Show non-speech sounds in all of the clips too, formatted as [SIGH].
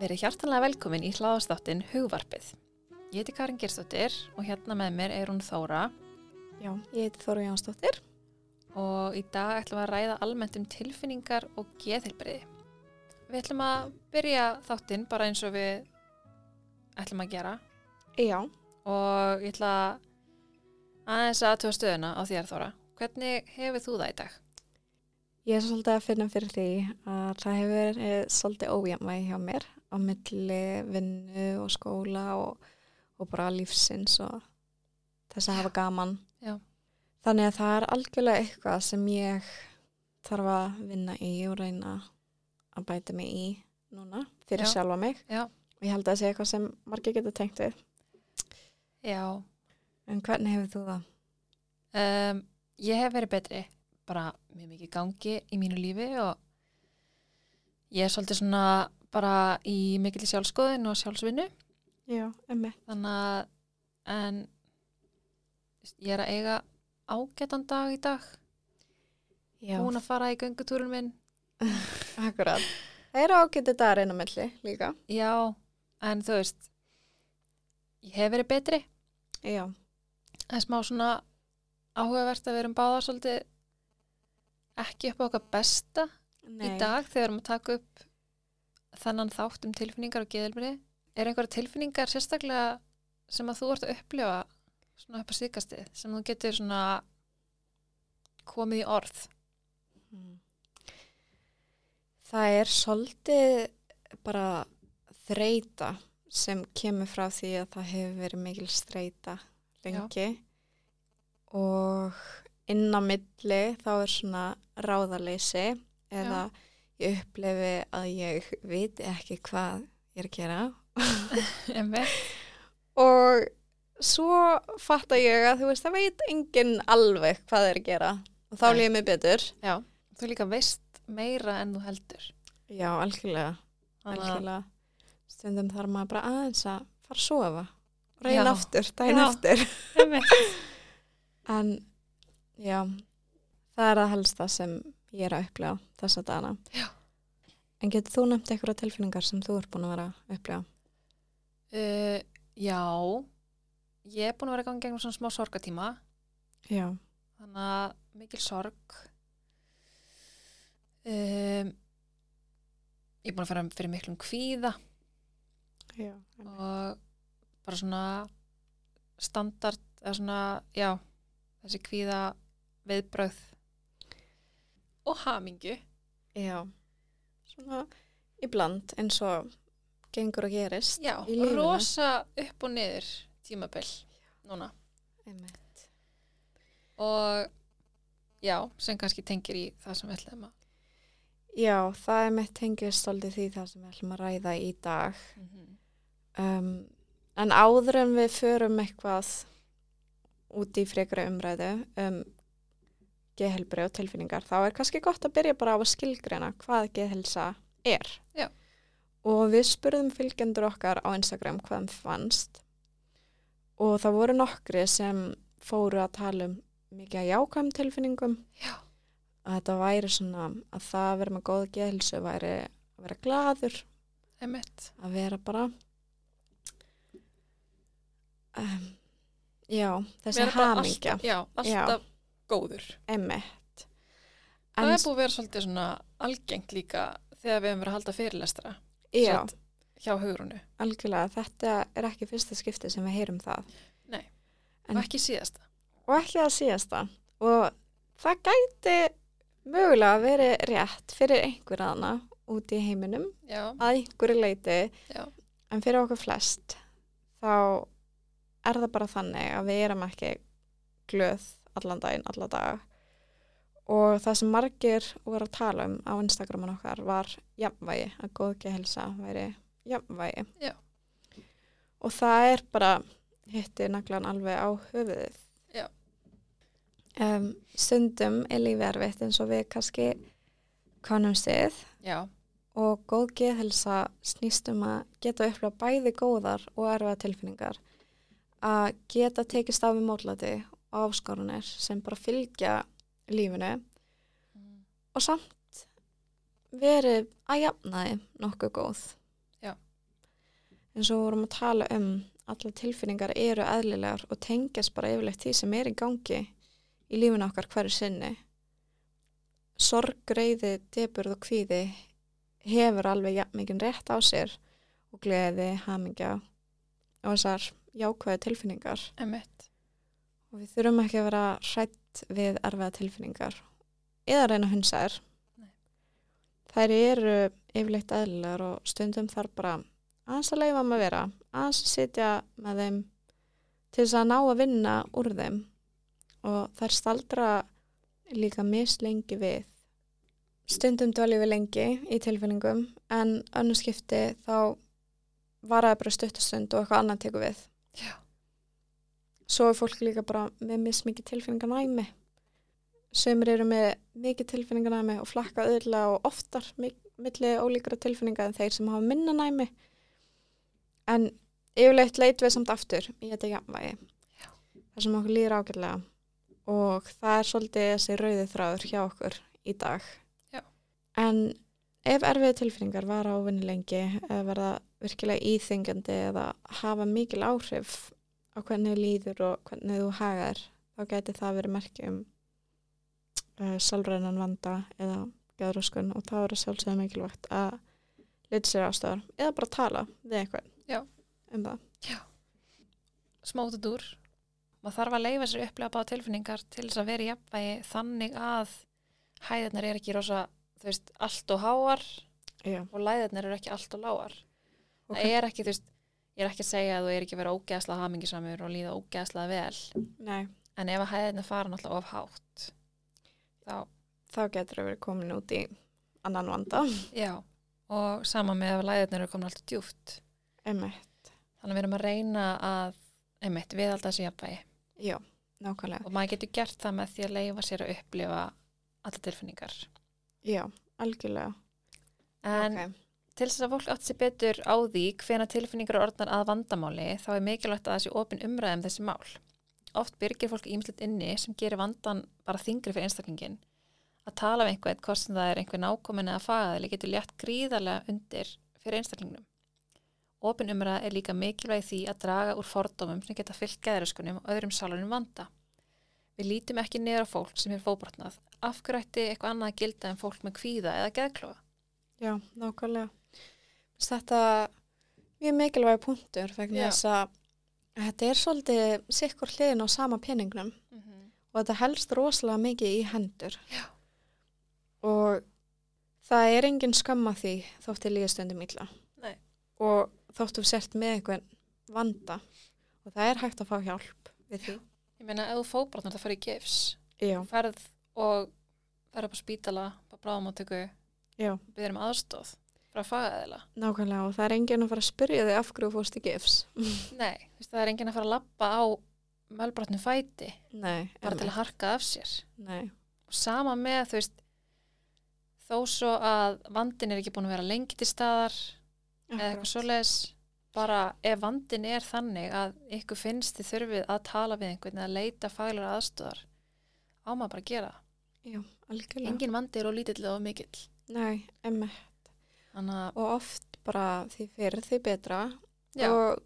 Verið hjartanlega velkomin í hláðastáttin Hugvarpið. Ég heiti Karin Gerstóttir og hérna með mér er hún Þóra Já, ég heiti Þóra Jónsdóttir. og í dag ætlum við að ræða almennt um tilfinningar og geðheilbriði. Við ætlum að byrja þáttinn bara eins og við ætlum að gera Já, og ég ætla aðeins að tóa stöðuna á þér Þóra. Hvernig hefur þú það í dag? ég er svolítið að finna fyrir því að það hefur verið svolítið ójæmvægi hjá mér á milli vinnu og skóla og, og bara lífsins og þess að hafa gaman. Já. Þannig að það er algjörlega eitthvað sem ég þarf að vinna í og reyna að bæta mig í núna fyrir Já. sjálfa mig. Já. Og ég held að það sé eitthvað sem margir getur tengt við. Já, En hvernig hefur þú það? um, ég hef verið betri bara mjög mikið gangi í mínu lífi og ég er svolítið svona bara í mikil sjálfskoðin og sjálfsvinnu Já, emmi. þannig að en ég er að eiga ágætan dag í dag Já, búin að fara í göngutúrun minn [LAUGHS] akkurat. Það eru ágætið dagar einu milli líka. já, en þú veist ég hef verið betri Já, það er smá svona áhugavert að við erum báða svolítið ekki upp á okkar besta Nei. í dag þegar við erum að taka upp þannan þátt um tilfinningar og geðilbyrði er einhverja tilfinningar sérstaklega sem að þú ert að upplifa svona upp á síkastið sem þú getur svona komið í orð? Mm. Það er svolítið bara þreita sem kemur frá því að það hefur verið mikil streita lengi. Og inn á milli þá er svona ráðaleysi eða ég upplefi að ég viti ekki hvað ég er að gera. [LAUGHS] Og svo fatta ég að þú veist það veit enginn alveg hvað það er að gera. Og þá líður mér betur. Já, þú líka veist meira en þú heldur. Já, algjörlega. Algjörlega. Stundum þarf maður bara aðeins að fara að sofa. Já. aftur, eftir. Einmitt. [LAUGHS] en já það er að helsta sem ég er að upplega þessa dana Já. en getur þú nefnt einhverja tilfinningar sem þú ert búin að vera að upplega uh, Já. Ég er búin að vera í gangi gegnum svona smá sorgatíma Já, þannig að mikil sorg. Um, ég er búin að fara fyrir miklum kvíða. Já og bara svona standard eða svona, já þessi kvíða viðbröð og hamingju. Já, svona íbland eins og gengur og gerist já, rosa upp og niður tímabil núna. Einmitt. og já, sem kannski tengir í það sem við ætlum að Já, það er mitt tengist svolítið því það sem við ætlum að ræða í dag. Um, en áður en við förum eitthvað út í frekra umræðu um geðhelbri og tilfinningar þá er kannski gott að byrja bara á að skilgreina hvað geðhelsa er. Já. og við spurðum fylgjendur okkar á Instagram hvað þeim fannst. Og það voru nokkri sem fóru að tala um mikið að jákvæm tilfinningum. Já. að þetta væri svona að það að vera með góða geðhelsu væri að vera gladur emitt, að vera bara um, já, þessi hamingja. alltaf, já, alltaf góður. Emitt það er búið að vera svolítið svona algengt líka þegar við hefum verið að halda fyrirlestra já, satt, hjá hugrunu algjörlega þetta er ekki fyrsta skipti sem við heyrum það. Nei. En- og ekki síðasta. Og ekki að síðasta. Og það gæti mögulega að veri rétt fyrir einhver aðna út í heiminum já, að einhverju leiti Já. en fyrir okkur flest þá er það bara þannig að við erum ekki glöð allan daginn, alla daga. Og það sem margir voru að tala um á Instagraman okkar var jafnvægi, að góð ekki helsa væri jafnvægi. Já. og það er bara hitti naglan alveg á höfuðið. Um, stundum er lífið erfitt eins og við kannski kannum stið já, og góð geðhelsa snýst um að geta upplifa bæði góðar og erfiða tilfinningar. Að geta tekist á við mótlati áskorunir sem bara fylgja lífinu Mm. og samt verið að jafna þið nokkuð góð. Já. og við vorum að tala um alla tilfinningar eru eðlilegar og tengjast bara yfirleitt því sem er í gangi í lífinu okkar hverju sinni sorg, reyði, deburð og kvíði hefur alveg ja, mikið rétt á sér og gleði, hamingja og þessar jákvæðu tilfinningar Einmitt. Og við þurfum ekki að vera hrætt við erfiða tilfinningar eða reyna að hunsa þær. Eru yfirleitt eðlilegar og stundum þarf bara aðeins að leifa maður vera aðeins að sitja með þeim til þess að ná að vinna úr þeim. Og þær staldra líka mislengi við. Stundum dvaljum við lengi í tilfinningum en önnu skipti þá var það bara stuttastund og eitthvað annað tekur við. Já. Svo er fólk líka bara með mismikið tilfinninganæmi. Sömur eru með mikið tilfinninganæmi og flakka öðla og oftar mi- milli ólíkra tilfinninga en þeir sem hafa minna næmi. En yfirleitt leit við samt aftur í þetta jafnvægi þar sem okkur líður ágætlega. Og það er svolítið þessi rauði þráður hjá okkur í dag. Já. en ef erfiði tilfinningar var ávinni lengi verða virkilega íþingjandi eða hafa mikil áhrif á hvernig þér líður og hvernig þú hagaðir þá gæti það verið merki um uh, salrænan vanda eða geðröskun og það verður sjálfsögðu mikilvægt að lita sér ástöðar eða bara tala við eitthvað Já. um það. smótut úr maður þarf að leifa sér upplega bá tilfinningar til þess að vera í jafnvægi þannig að hæðirnar er ekki rosa þú veist, allt og háar Já. og læðirnar eru ekki allt og lágar Og það er ekki, þú veist, ég er ekki að segja að þú er ekki að vera ógeðslega hamingisamur og líða ógeðslega vel Nei, en ef að hæðirnar fara náttúrulega of hátt þá, þá getur það verið komin út í annan vanda. já og sama með ef læðirnar eru komin alltaf djúft Emmett. þannig að við erum að reyna að einmitt, við alltaf þessi jafnvægi Já, nákvæmlega. og maður getur gert það með því að leifa sér að upplifa alla tilfinningar Já, algjörlega. en Ok. Til þess að fólk átt sér betur á því hvena tilfinningar eru orðnar að vandamáli þá er mikilvægt að þessi opin umræðum þessi mál. Oft byrgir fólk ímslut inni sem gerir vandan bara þingri fyrir einstaklingin að tala við einhvern hvort sem það er einhver nákomin eða fagaðili getur létt gríðarlega undir fyrir einstaklingnum. Opin umræða er líka mikilvæg því að draga úr fordómum sem geta fyllt geðröskunum og öðrum sálunum vanda. Við lítum ekki niður á fólk sem er fóbrotnað af hverju ætti eitthvað annað að gilda en fólk með kvíða eða geðklofa? Já, nákvæmlega. Þetta mjög mikilvæg punktur vegna þess að þetta er svolítið sikkur hliðin á sama peningnum mm -hmm. og þetta helst rosalega mikið í hendur. Já. Og það er engin skamma því þótti líðastundum illa. Nei. Og þóttu sért með einhvern vanda og það er hægt að fá hjálp við því. Ég meina, ef þú fóbrotnar það farið í gifs, Já, ferð og ferð upp á spítala, á bráðamáttöku, já, byrðir um aðstóð frá fagaðila. nákvæmlega og það er enginn að fara að spyrja þig af hverju fórst í gifs. [LAUGHS] Nei, það er enginn að fara að lappa á mölbrotnu fæti, Nei, bara til að harka af sér. Nei, Og sama með, þú veist, þó svo að vandin er ekki búin að vera lengi til staðar eða eitthvað svoleiðis, bara ef vandin er þannig að ykkur finnst þið þurfið að tala við einhvern eða leita faglega aðstóðar, á maður bara að gera. Já, algjörlega. Engin vandi er og lítill og mikill. Nei, emmi. Þannig að, Og oft bara því fyrr því betra já, og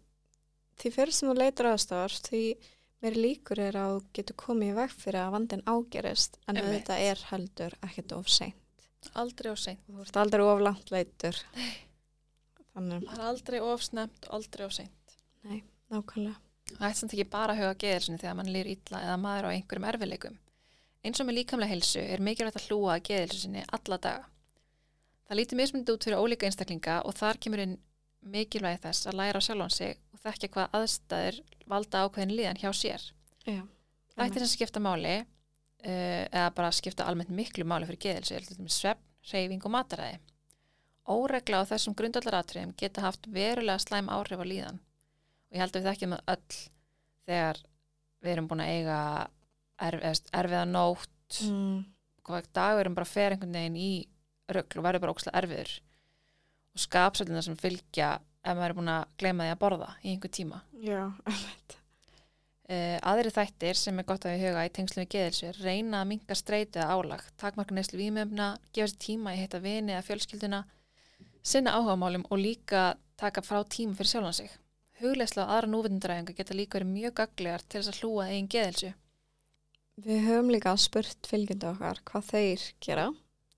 því fyrr sem þú leitur aðstofar því meir líkur er að þú getur komið í veg fyrir að vandin ágerist en þetta er heldur ekkert of seint. aldrei of seint. Þú ert aldrei of langt leitur. Þannig, Það er aldrei of snemt aldrei of seint. nákvæmlega. Það ætti samt ekki bara að huga geðilsinu þegar mann lýr illa eða maður á einhverjum erfileikum. Eins og með líkamlega heilsu er mikilvægt að hlúa sinni alla daga. Það lítur mismundi út fyrir ólíka einstaklinga og þar kemur inn mikilvægi þess að læra á sjálfan sig og þekkja hvað aðstæður valda ákveðin líðan hjá sér. Já. Það ætti þess að skipta máli uh, eða bara skipta almennt miklu máli fyrir geðilsu, svefn, reyfing og mataræði. Óregla á þessum grundvallaratriðum geta haft verulega slæm áhrif á líðan og ég held að við þekkjum það öll þegar við erum búin að eiga erf, erfiða nótt Mm, hvað dag við erum bara að fer einhvern veginn í rögl og verður bara ókslega erfiður og skapsöldina sem fylgja ef maður er búin að gleyma því að borða í einhver tíma já, emmi. Uh, aðri þættir sem er gott að við huga í tengslu við geðilsu er reyna að minka streyti eða álag, takmarka neyslu vímöfna, gefa sér tíma í heita vini eða fjölskylduna, sinna áhugamálum og líka taka frá tíma fyrir sjálfan sig. Hugleysla og aðra núvindræðinga geta líka verið mjög gaglegar til þess að hlúa að eigin geðelsu. Við höfum líka spurt fylgjandi okkar hvað þeir gera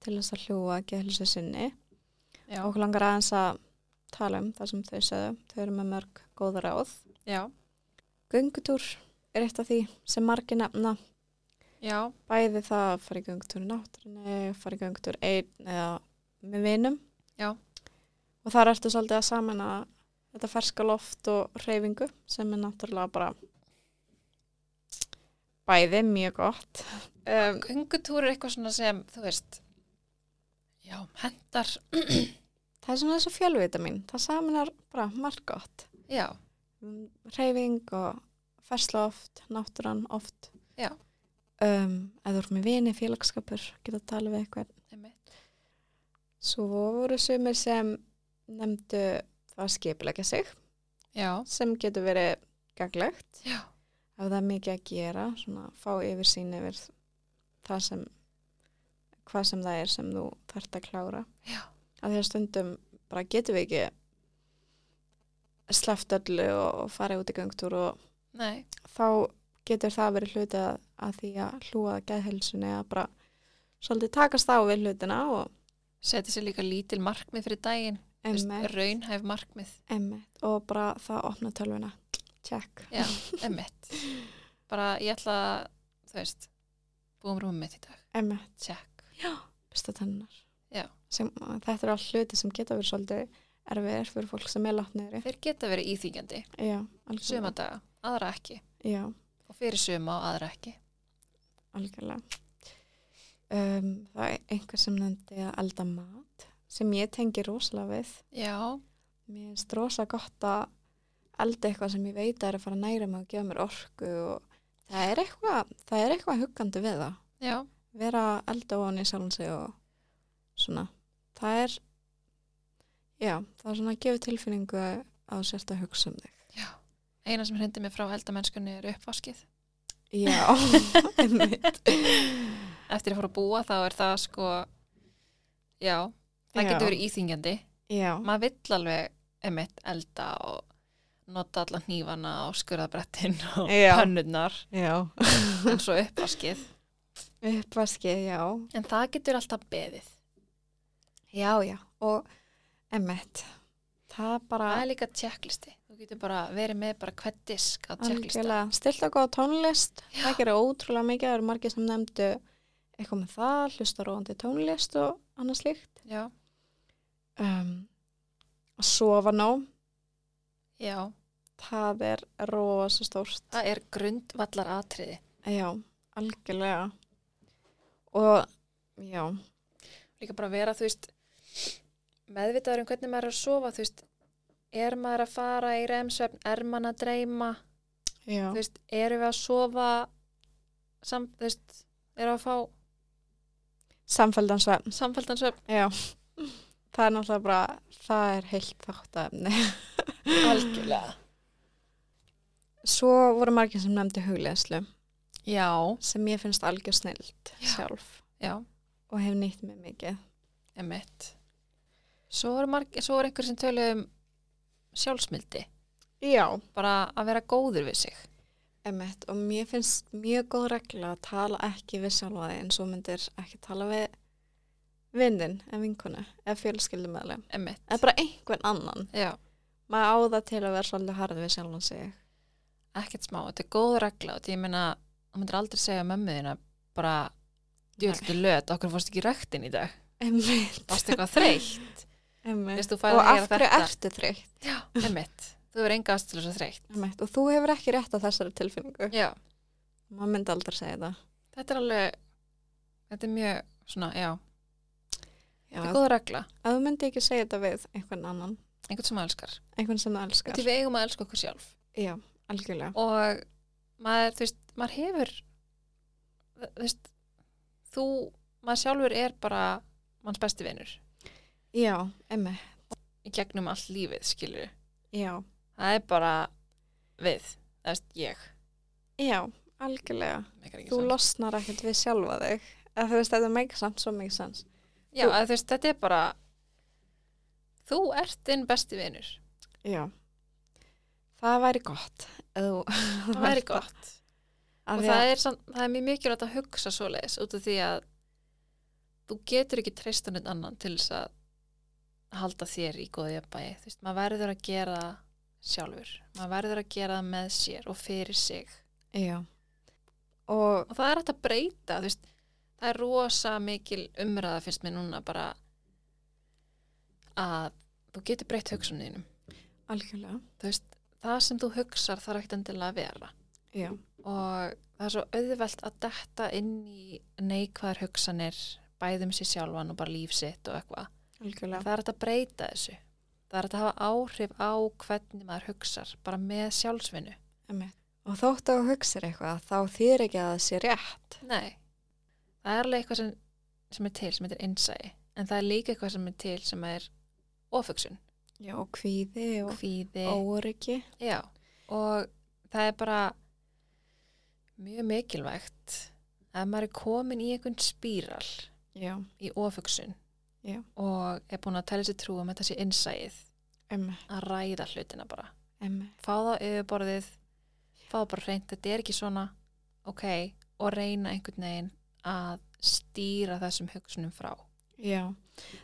til þess að hljúa geðhelsu sinni Já, og langar aðeins að tala um það sem þau sögðu. Þau eru með mörg góða ráð. já, Göngutúr er eitt af því sem margir nefna. já, Bæði það að fara í göngutúr í náttúrunni, fara í göngutúr einn eða með vinum. Já. Og þar ertu svolítið að samena þetta ferska loft og reyfingu sem er náttúrulega bara bæði mjög gott. Um, göngutúr er eitthvað svona sem, þú veist, já, hendar, [CLEARS THROAT] það er svona þessu fjölvita mín. Það saminar bara margt gott. já, Reyfing og fersloft, náttúran oft. Já. Um, þú ert með vini, félagskapur, geta að tala við eitthvað. einmitt, Svo voru sumir sem nefndu það að skipilegja sig, já, sem getur verið gaglegt. já, Ef það er mikið að gera, svona fá yfir sín yfir það sem, hvað sem það er sem þú þarft að klára. já, Af því að stundum bara getum við ekki sleppt öllu og, farið út í göngtúr og nei, þá getur það verið hluti að, að því að hlúa geðhelsunni að bara svolítið takast á við hlutina og setja sér líka lítil markmið fyrir daginn, raunhæf markmið, emmitt og bara það opna tölvuna. Check, já, [LAUGHS] bara ég ætla að, þú veist, búum rúmið í dag, emmitt, check, besta tennar Já. sem, þetta er all hluti sem geta verið svolítið erfiðir fyrir fólk sem er látt niður þeir geta verið íþýgjandi, já, suma daga, aðra ekki, já, og fyrir suma og aðra ekki, algjörlega. Um, það er einhver sem nefndi að elda mat sem ég tengi rosalega við. Já, Mér finnst rosa gott að elda eitthvað sem ég veit að er að fara að næra mig og gefa mér orku og það er eitthvað, það er eitthvað huggandi við það. já, Vera elda ofan í sjálfum sig og svona. Það er, já, það er svona að gefa tilfinningu að þú sért að hugsa um þig. já, eina sem hindi mig frá eldamennskunni er uppvaskið, Já, [LAUGHS] einmitt. eftir að fara að búa þá er það sko, já, það Já. getur verið íþýgjandi, Já, maður vill alveg emitt elda og nota allan hnífana og skurðabrettin og já. en svo uppvaskið Uppvaskið, já. en það getur alltaf beðið. Já, já. Og emmitt, það bara... það er líka tjekklisti þú getur bara verið með bara hvert disk á tjekklista Algjörlega, stilt og góða tónlist. Já. það gerir ótrúlega mikið, það eru margir sem nefndu eitthvað með það, hlusta róandi tónlist og annað slíkt. Já, um, að sofa nóg. Já, það er rosa stórt. Það er grundvallar atriði já, algjörlega og já, líka bara vera þú veist meðvitaður um hvernig maður er að sofa þú veist, er maður að fara í remsvefn, er maður að dreyma? Já, þú veist, erum við að sofa sam, þú veist, við að fá samfældansvefn samfældansvefn já, það er náttúrulega bara það er heilt þáttafni algjörlega. Svo voru margir sem nefndu hugleðslu já, sem ég finnst algjör snild Já. sjálf. Já, og hef nýtt mig mikið. Emitt svo er einhver sem tölu um sjálfsmildi. Já, bara að vera góður við sig. Emitt og mér finnst mjög góð regla að tala ekki við sjálfa þig en svo myndir ekki tala við vindin eða vinkonu eða fjölskyldumæðlega emitt, eða bara einhvern annan. Maður á það til að vera svolítið harð við sjálfan sig. Ekkert smá. Þetta er góð regla og ég meina þú myndir aldrei segja mömmu þína bara djöldu löt, okkur fórst ekki í ræktin í dag. Varst eitthvað þreytt? Færð og að af hverju ertu þreytt? Já, emitt, þú verður enga aðstölu svo þreytt. Emitt. og þú hefur ekki rétt á þessari tilfinningu. Já, maður myndi aldrei segja það. Þetta er alveg þetta er mjög svona, já. Já, þetta er góð regla, ef þú myndi ekki segja þetta við einhvern annan. Einhvern sem maður elskar. Einhvern sem þú elskar. Því við eigum að elska okkur sjálf. Já, algjörlega. Og maður, þú veist, maður hefur þú veist þú, maður sjálfur er bara manns besti vinur. Já, emitt, í gegnum allt lífið, skilur já. Það er bara við, það veist ég. Já, algjörlega. Þú sens. losnar ekkert við sjálfa þig. Eða þú veist, þetta meikir samt svo mikið sens já, að, þú veist, þetta er bara þú ert þinn besti vinur. Já. Það væri gott. Það [LAUGHS] væri gott og það er, samt, það er mjög mikilvægt að hugsa svo leiðis út af því að þú getur ekki treysta neitt annan til þess að halda þér í góði jafnbæi þú veist, maður verður að gera sjálfur maður verður að gera með sér og fyrir sig Já. Og, og það er hægt að breyta þú veist, það er rosa mikil umræða finnst mér núna bara að þú getur breytt hugsunniðinum algjörlega. þú veist, það sem þú hugsar þarf ekkert endilega að vera Já. og það er svo auðvelt að detta inn í neikvæðar hugsanir bæðum sér sjálfan og bara líf sitt og eitthvað. Það er að breyta þessu. Það er að hafa áhrif á hvernig maður hugsar, bara með sjálfsvinnu. Og þótt að þú hugsar eitthvað, þá þýr ekki að það sé rétt. Nei, það er alveg eitthvað sem, sem er til, sem heitir innsæi, en það er líka eitthvað sem er til sem er ofugsun, Já, og kvíði og kvíði. óryggi. Já, og það er bara mjög mikilvægt ef maður er komin í einhvern spíral Já, í ofugsun Já. og er búin að tella sér trú um þetta sé innsæið emmi, að ræða hlutina bara emmi. fá það yfirborðið fá það bara reynd, þetta er ekki svona ok, og reyna einhvern veginn að stýra þessum hugsunum frá Já,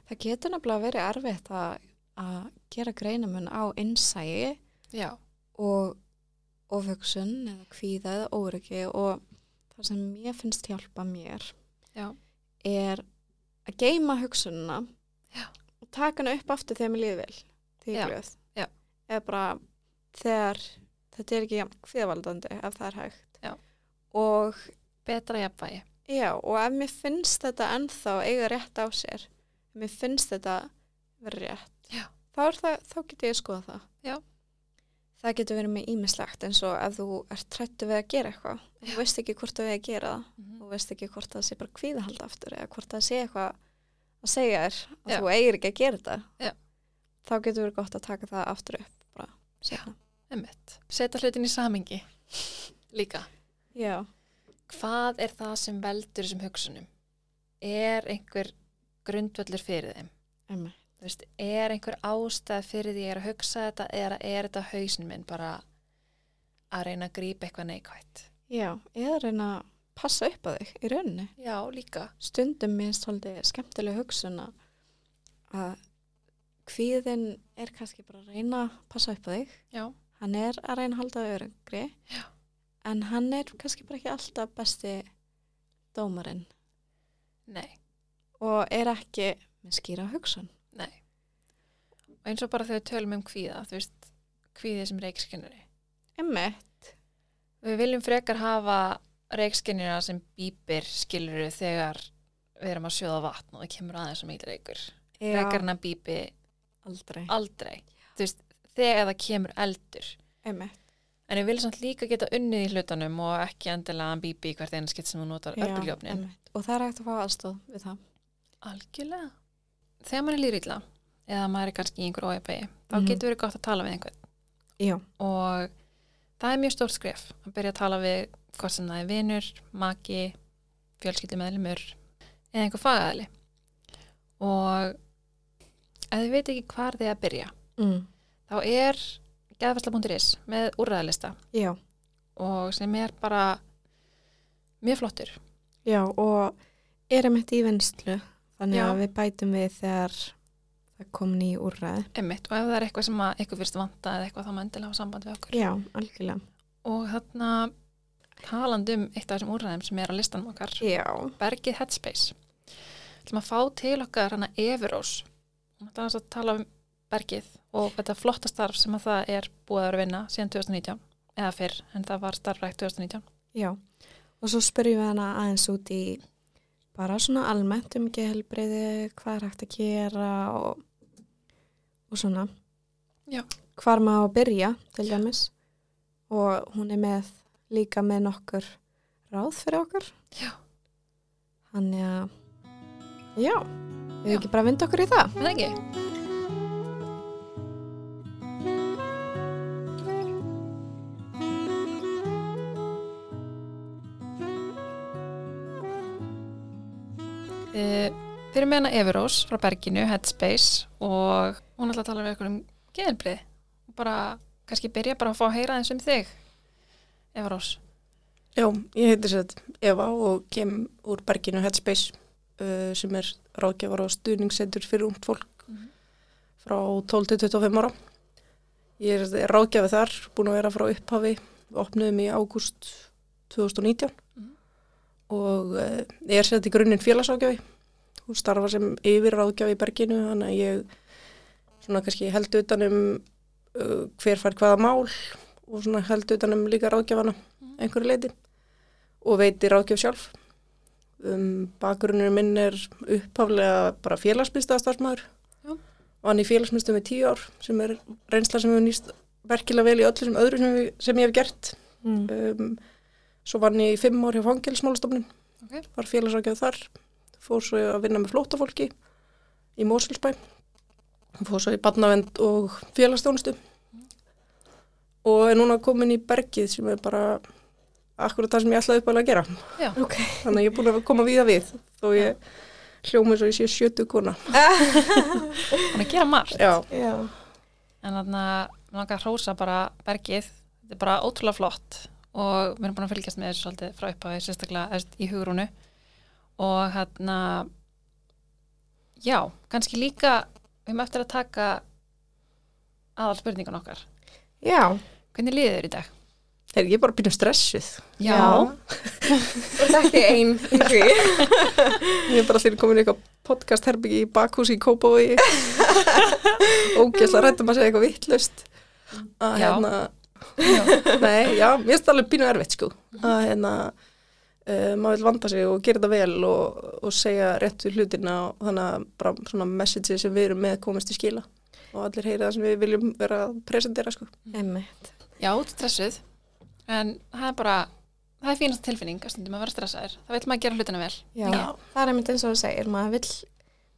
það getur nefnilega verið erfitt að, að gera greinamun á innsægi já, og ofhugsun eða kvíða eða óryggi og það sem mér finnst hjálpa mér já, er að geima hugsununa Já. og taka hana upp aftur þegar mér líður vel því ég glöð. Eða bara þegar þetta er ekki kvíðavaldandi ef það er hægt. Já. og betra jafnvægi. Já og ef mér finnst þetta ennþá eiga rétt á sér mér finnst þetta vera rétt Já. þá, það, þá getur ég að skoða það Já. það getur verið með ímislegt eins og ef þú ert trættu við að gera eitthvað þú veist ekki hvort þú við að gera það mm þú veist ekki hvort það sé bara kvíðahald aftur eða hvort það sé eitthvað að segja þér að Já. þú eigir ekki að gera þetta Já. þá getur verið gott að taka það aftur upp bara sérna. einmitt, setja hlutin í samingi líka Já. hvað er það sem veldur þessum hugsunum er einhver grundvöllur fyrir þeim Emmi. Þú veist, er einhver ástæð fyrir því ég er að hugsa þetta eða er þetta hausin minn bara að reyna að grípa eitthvað neikvætt Já, eða reyna að passa upp á þig í rauninni. já, líka Stundum minnst svolítið skemmtileg hugsun að- að kvíðin er kannski bara að reyna að passa upp á þig. já, Hann er að reyna að halda örengri Já. en hann er kannski bara ekki alltaf besti dómarinn nei, og er ekki með skýra hugsun. Nei og eins og bara þegar við tölum um kvíða þú veist, kvíði sem reikskinnari Emmitt. við viljum frekar hafa reikskinnina sem býpir skiluru þegar við erum að sjóða vatn og það kemur aðeins reikur frekar en að býpi aldrei. aldrei þú veist, þegar það kemur eldur Emmitt. en við viljum samt líka geta unnið í hlutunum og ekki endilega að býpi hvert einu skitt sem þú notar örbuljófnin. Og það er hægt að fá aðstóð við það. algjörlega þegar maður er lýrilla eða maður er kannski í einhver ójabægi þá Mhm. getur verið gott að tala við einhvern Já. og það er mjög stórt skref að byrja að tala við hvort sem það er vinur, maki fjölskyldumæðlimur eða einhver fagaðali og ef þið veit ekki hvar þið að byrja Mm. þá er geðfæsla.is með úrræðalista Já. og sem er bara mjög flottur Já, og er einmitt í vinslu. Þannig Já. að við bætum við þegar það kom ný úrræði. einmitt og ef það er eitthvað sem að eitthvað fyrst vanta eða eitthvað þá má endilega hafa samband við okkur Já, algjörlega. og þarna talandi um eitt af þessum úrræðum sem er á listanum okkar Já. Bergið Headspace Þú ætlum að fá til okkar hana Everós það er að tala um Bergið og þetta flotta starf sem að það er búið að vera vinna síðan 2019 eða fyrr en það var starfrækt 2019 Já. Og svo spyrjum við hana aðeins út í bara svona almennt um gehelbriði, hvað er hægt að gera og, og svona. Já. Hvar maður að byrja, til dæmis. Og hún er með líka með nokkur ráð fyrir okkur. Já. Þannig að, já, við Já. ekki bara vinda okkur í það. Er það ekki? Uh, fyrir með hana Everós frá Berginu, Headspace og hún ætla að tala við okkur um geðelbrið bara kannski byrja bara að fá að heyra eins um þig Eva Rós Já, ég heiti sér Eva og kem úr berginu Headspace uh, sem er ráðgjafar og stuðningssendur fyrir ungt fólk Mhm. frá 12 til 25 ára. Ég er ráðgjafið þar, búin að vera frá upphafi, við opnuðum í ágúst 2019 Mhm. og uh, ég er sett í grunninn félagsráðgjafi og starfa sem yfir ráðgjafi í berginu, þannig að ég svona kannski held utanum uh, hver fær hvaða mál og svona held utanum líka ráðgjafana Mhm. einhverju leiti og veiti ráðgjöf sjálf. Um, bakgrunnur minn er upphaflega bara félagsmyndstastarfsmæður og hann í félagsmyndstum í tíu ár sem er reynsla sem hefur nýst verkilega vel í öllu sem öðru sem, sem ég hef gert. Mm. Um, svo vann ég í fimm ár hjá fangelsmálastofnun, Ok. var félagsrákjöf þar, fór svo að vinna með flótafólki í Mósilsbæ, fór svo í badnavend og félagsstjónustu og er núna komin í bergið sem er bara akkurat það sem ég ætlaði uppálega að gera. Já, Ok. Þannig að ég er búin að koma víða við þó ég hljómi svo ég sé sjötu kona. [LAUGHS] hann að gera margt Já, Já. en þannig að langar að hrósa bara bergið þetta er bara ótrúlega flott og við erum búin að fylgjast með þessu svolítið frá upphafi sérstaklega í hugrúnu og hérna já, kannski líka við erum eftir að taka aðal spurningun okkar Já. hvernig liður þér í dag? er ég bara býnum stressuð. [LAUGHS] Þú ert ekki einn í því. [LAUGHS] Ég er bara allir komin í eitthvað podcast herbyggi í bakhús í Kópavogi. [LAUGHS] Ógæsla rættum að segja eitthvað vittlust. Að Já. hérna, Já. nei, já, mér finnst það alveg býnum erfitt sko. Að hérna, uh, maður vil vanda sig og gera þetta vel og, og segja rétt við hlutina og þannig að bara svona message sem við erum með komist í skila. Og allir heyri það sem við viljum vera að presentera sko. Einmitt. já, stressuð en það er bara það er fínast tilfinning að stundum að vera stressaður það vil maður gera hlutina vel Já. Já. Það er einmitt eins og þú segir, maður vill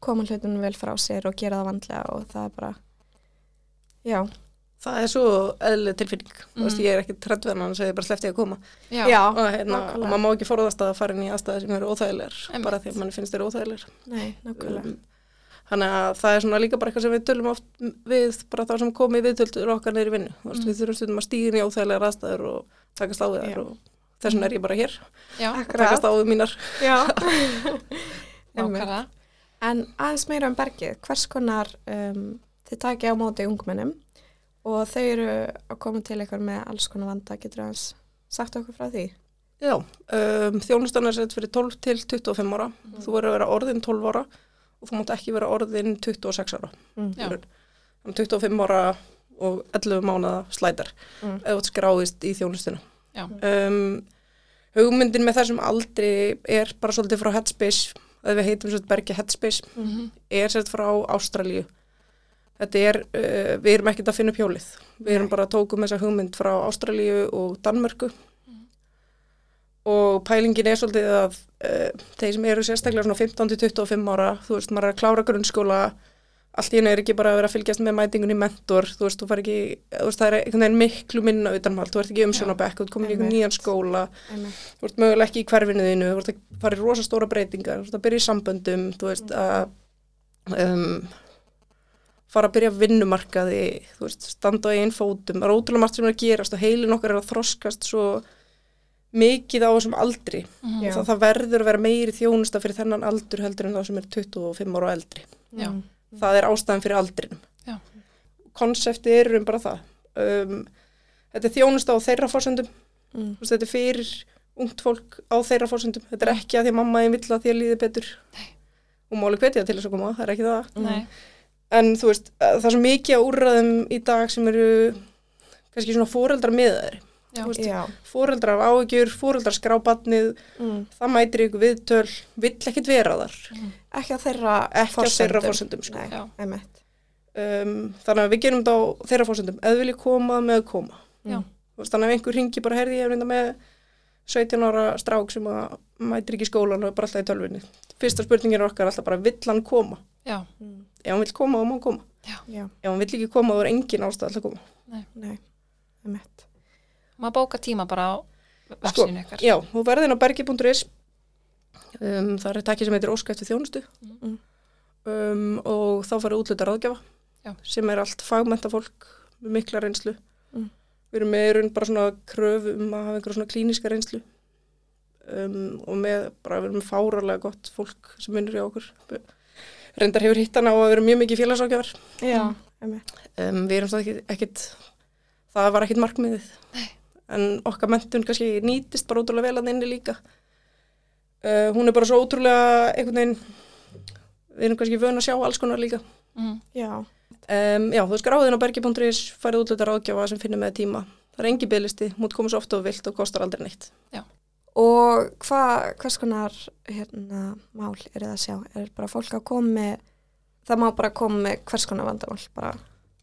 koma hlutunum vel frá sér og gera það vandlega og það er bara, já. Það er svo eðlileg tilfinning. Mm. Veist, ég er ekki við hann, hann segir bara sleppti að koma. já, og, hérna, og maður má ekki forðast að fara inn í aðstæði sem eru óþægilegar Einmitt. bara því að mann finnst þeir óþægilegar Nei, nákvæmlega. um, þannig að það er svona líka bara eitthvað sem við tölum oft við bara þá sem komið viðtöldur okkar neyri vinnu mm. Við þurfum stundum að stíða inn í óþægilegar aðstæður og takast á við Já. þær og þess vegna er ég bara hér já, takast á við mínar [LAUGHS] En aðeins meira um bergið, hvers konar um, þið takið á móti ungmennum og þau eru að koma til eitthvað með alls konar vanda, getur aðeins sagt okkur frá því? Já, um, þjónustan er sett fyrir 12 til 25 ára þú verður að vera orðin 12 ára og þú mátt ekki vera orðin 26 ára Mm. Já. Þannig 25 ára og 11 mánuða slætar Mm. ef þú skráist í þjónustuna. Já. Um, hugmyndin með þessum aldri er bara svolítið frá Headspace, að við heitum svolítið bergi Headspace, Mhm. er sett frá Ástralíu. Þetta er, uh, við erum ekkert að finna upp hjólið. Við erum bara að tókum þessa hugmynd frá Ástralíu og Danmörku Mhm. og pælingin er svolítið að uh, þeir sem eru sérstaklega svona 15-25 ára, þú veist, maður er að klára grunnskóla, allt í henni er ekki bara að vera að fylgjast með mætingun í mentor, þú veist, þú far ekki, þú veist, það er einhvern veginn miklu minna utanvald, þú ert ekki umsjónabekk, þú ert komin í einhvern nýjan skóla, Einmitt. þú ert mögulega ekki í hverfinu þínu, þú ert að fara í rosa stóra breytingar, þú ert að byrja í samböndum, þú veist, að um, fara að byrja að vinnumarkaði, þú veist, standa á einn fótum, það er ótrúlega margt sem er að gerast og heilin okkar er að þroskast svo mikið á þessum aldri Mhm. Já. og það, það verður að vera meiri þjónusta fyrir þennan aldur heldur en þá sem er 25 ára og eldri. Já. Mm. Það er ástæðan fyrir aldrinum. Já. Konseptið er um bara það. Um, þetta er þjónusta á þeirra fórsöndum Mm. Þetta er fyrir ungt fólk á þeirra fórsöndum. Þetta er ekki að því að mamma þín vill að því að líði betur. Nei. Og máli hvetja til þess að koma, það er ekki það. Nei, En þú veist, að það er svo mikið á úrræðum í dag sem eru kannski svona fóreldrar veist, Já. Fóreldrar áhyggjur, fóreldrar skrá batnið, Mm. það mætir ykkur viðtöl, vill ekkit vera þar. Ekki á þeirra Ekki á þeirra forsendum. fórsöndum, sko. Um, þannig að við gerum þetta á þeirra fórsöndum. Ef þú viljið koma, með að koma. Já. Þú veist, þannig að einhver ringi bara herði ég hef reynda með 17 ára strák sem að mætir ekki skólan og er bara alltaf í tölvinni. Fyrsta spurningin er okkar alltaf bara, vill hann koma? já, Mm. Ef hann vill koma, þá má hann koma. Já. Ef hann vill ekki koma, þá er engin ástæð alltaf að koma. Nei, einmitt. maður bóka tíma bara á Sko, vefsínu ykkar Já, þú verðin á bergi.is. Um, það er takki sem heitir Óska eftir þjónustu. Mm. Um, og þá farið útluta ráðgjafa Já. sem er allt fagmenta fólk með mikla reynslu. Við erum með raun bara svona kröfu um að hafa einhverja svona klíniska reynslu um, og með bara við erum með fárarlega gott fólk sem vinnur í okkur. Reyndar hefur hitt hana á að vera mjög mikið félagsákjafar. Já, Mm. Um, við erum svo ekkit, ekkit, það var ekkit markmiðið. Nei. En okkar mentun kannski nýtist bara ótrúlega vel að inni líka. Uh, hún er bara svo ótrúlega einhvern veginn, við erum kannski vöna að sjá alls konar líka. Mm. Já, Um, já, þú skráðin á bergi.is, farið út þetta ráðgjafa sem finnir með tíma. Það er engi bygglisti, mútt komið svo ofta og vilt og kostar aldrei neitt. og hva, hvers konar hérna, mál er það að sjá? Er bara fólk að koma með, það má bara koma með hvers konar vandamál, bara,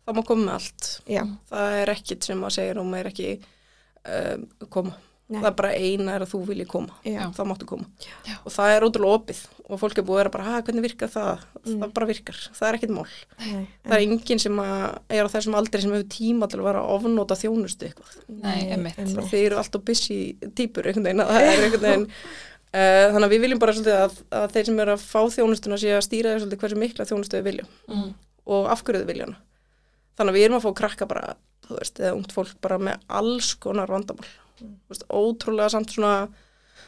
Það má koma með allt. já. Það er ekkit sem að segja um er ekki um, koma. Nei. Það er bara eina er að þú vilji koma. já, Það máttu koma. Já. Og það er ótrúlega opið og fólk er búið að vera bara, "Ha, hvernig virkar það? Mm. Það bara virkar. Það er ekkit mál. nei, Það er enginn sem að, er á þessum aldrei sem hefur tíma til að vera að ofnóta þjónustu eitthvað. Nei, Þeir eru alltaf busy típur einhvern veginn, er uh, [LAUGHS] þannig að við viljum bara svolítið að, að þeir sem eru að fá þjónustuna sé að stýra þeir svolítið hversu mikla þjónustu við viljum Mm. og af hverju þau vilja hana. Þannig að við erum að fá krakka bara, þú veist, eða ungt fólk bara með alls konar vandamál. Veist, ótrúlega samt svona,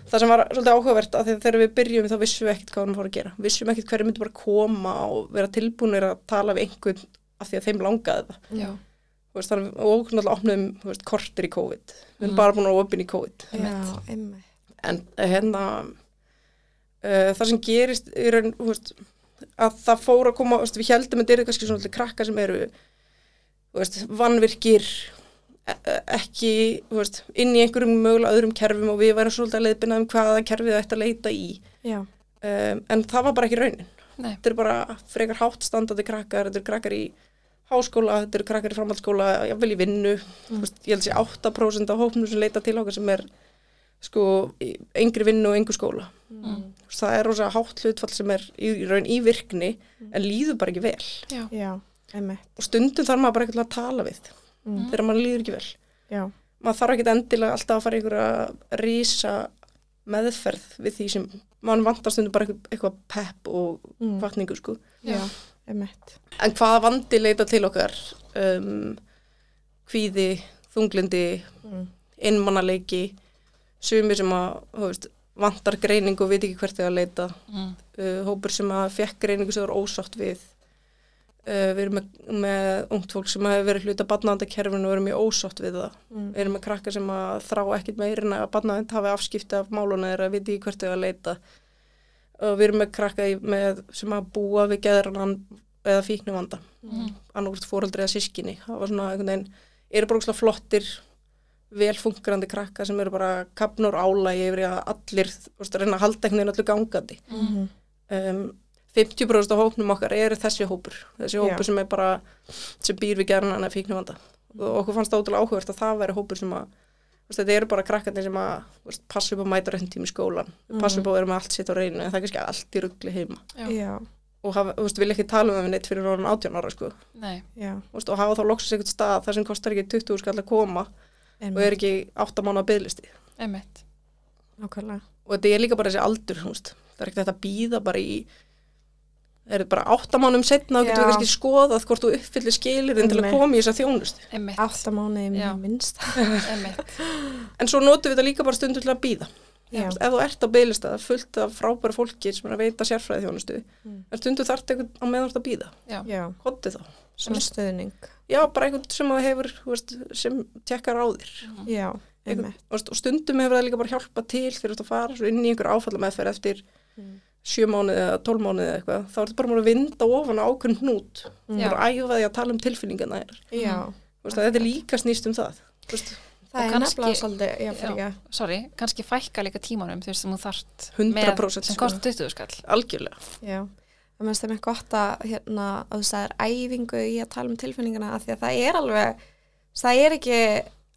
það sem var svolítið áhugavert að þegar við byrjum þá vissum við ekkert hvað við erum að gera. Vissum ekkert hverju myndi bara koma og vera tilbúinir að tala við einhvern af því að þeim langaði það. Veist, þannig, og náttúrulega opnum veist, kortir í COVID. Við erum Mm. bara búin að opna í COVID. já, En eh, hérna, uh, það sem gerist veist, að það fór að koma, við heldum að þetta eru kannski svona allir krakkar sem eru, veist, vannvirkir, ekki, þú veist, inn í einhverjum mögulega öðrum kerfum og við værum svolítið að leiðbina um hvaða kerfið að leita í. já, Um, en það var bara ekki raunin. Nei. Þetta eru bara frekar hátt standandi krakkar, þetta eru krakkar í háskóla, þetta eru krakkar í framhaldsskóla, jáfnvel í vinnu. Þú Veist, ég held að sé 8% af hópnum sem leita til okkar sem er sko í engri vinnu og engu skóla. Mm. Veist, Það er rosa hátt hlutfall sem er í, í raun í virkni en líður bara ekki vel. Já. já, Og stundum þarf maður bara eitthvað að tala við mm. þegar maður líður ekki vel. já, Maður þarf ekki endilega alltaf að fara í einhverja rísa meðferð við því sem maður vantar stundum bara eitthvað, pepp og mm. kvartningu sko. já, einmitt, En hvaða vandi leita til okkar? Um, kvíði, þunglindi, mm. innmannaleiki, sumir sem að veist, vantar greiningu og veit ekki hvert þau að leita. Mm. Uh, hópur sem að fekk greiningu sem voru ósátt við. Uh, við erum með, með ungt fólk sem hefur verið hluta barnaðandakerfinu og erum mjög ósátt við það. Mm. Við erum með krakka sem að þrá ekkit meir en að barnaðand hafi afskipti af máluna þeirra, veit ekki hvert þau að leita. Og við erum með krakka í, með, sem að búa við geðrannan eða fíknuvanda Mm. annarkvort fóreldri eða sískinni það var svona einhvern veginn, eru bara ógeðslega flottir velfungerandi krakka sem eru bara kapnur álægi yfir í að allir, þú veist, reyna að halda einhvern veginn öllu gangandi Mm. um, 50% af hópnum okkar eru þessi hópur. Þessi hópur Já. sem er bara sem býr við gerðan að fíknuvanda og okkur fannst það ótrúlega áhugavert að það væri hópur sem að þú veist, þetta eru bara krakkarnir sem að þú veist, passa upp að mæta röndtími í skólan Mhm. passa upp að vera með allt sitt á reynu en það er kannski allt í ruggli heima. Já. já, og hafa, þú veist, vil ekki tala um það við neitt fyrir orðan 18 ára sko. Nei. já, Þú veist, og hafa þá loksins einhvern stað þar sem kostar ekki 20 skall að koma og einmitt, er ekki 8 mánu að byggðlisti og þetta er líka bara þessi aldur þú veist. það er ekki þetta að býða bara í er þetta bara 8 mánum setna og getur við kannski skoðað hvort þú uppfyllir skilirinn til að koma í þessa þjónust Einmitt. átta mánuði Já. minnst, [LAUGHS] en svo notum við þetta líka bara stundur til að býða ef þú ert á er fullt af frábæra fólki sem er að veita sérfræði þjónustu Mm. en stundur þarf þetta einhvern á meðan þú ert að býða Já. já, hoddi þá. Svona stuðning, já, bara einhvern sem það hefur þú veist, sem tekkar á þér. Mm. já, einmitt, og stundum hefur það líka bara hjálpa til ert að fara svo inn í einhver áfalla meðferð eftir Mm. Sjö mánuði eða tólf mánuði eða eitthvað, þá er þetta bara bara að vinda ofan á ákveðn hnút, Mm. Bara að æfa því að tala um tilfinningana að þetta er líka snýst um það. Veist, það er nefnilega svolítið, Sorry, kannski fækka líka tímanum þú veist sem þú þart 100% sem sko. kostar 20 skall. algjörlega. já, það mennst það mér gott að, hérna, að þú sagðir æfingu í að tala um tilfinningana, af því að það er alveg, það er ekki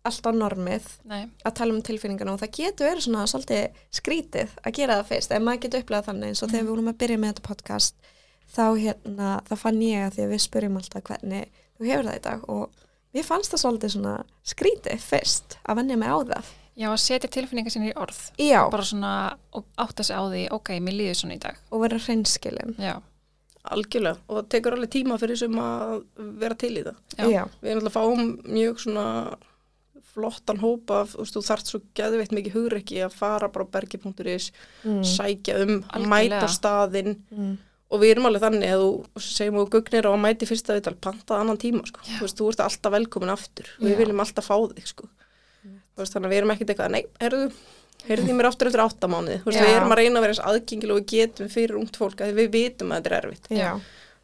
alltaf normið Nei. að tala um tilfinningana og það getur verið svona svolítið skrítið að gera það fyrst ef maður getur upplegað þannig eins og þegar við vorum að byrja með þetta podcast þá hérna, þá fann ég að því að við spyrjum alltaf hvernig þú hefur það í dag og mér fannst það svolítið svona skrítið fyrst að vennja mig á það Já, að setja tilfinningar sinni í orð. Já, Bara svona og átta sig á því, ok, mér líður svona í dag. og vera hreinskilin Já. algjörlega og það tekur alveg tíma fyrir sem að vera til í það. Já. já, Við erum alltaf að fáum mjög svona flottan hópa af, þú veist, þú þarft svo geðveitt mikið hugreiki að fara bara á bergi.is, mm, sækja um, Algjörlega. mæta staðinn mm, og við erum alveg þannig að þú segjum þú gugnir á að mæti fyrsta viðtal, pantað annan tíma, sko. Þú veist, þú ert alltaf velkomin aftur. Við Já. viljum alltaf fá þig, sko. Þú veist, þannig að við erum ekkert eitthvað, nei, heyrðu, heyrðu mér aftur eftir Já. við erum að reyna að vera eins aðgengil og við getum fyrir ungt fólk að við vitum að þetta er erfitt. já,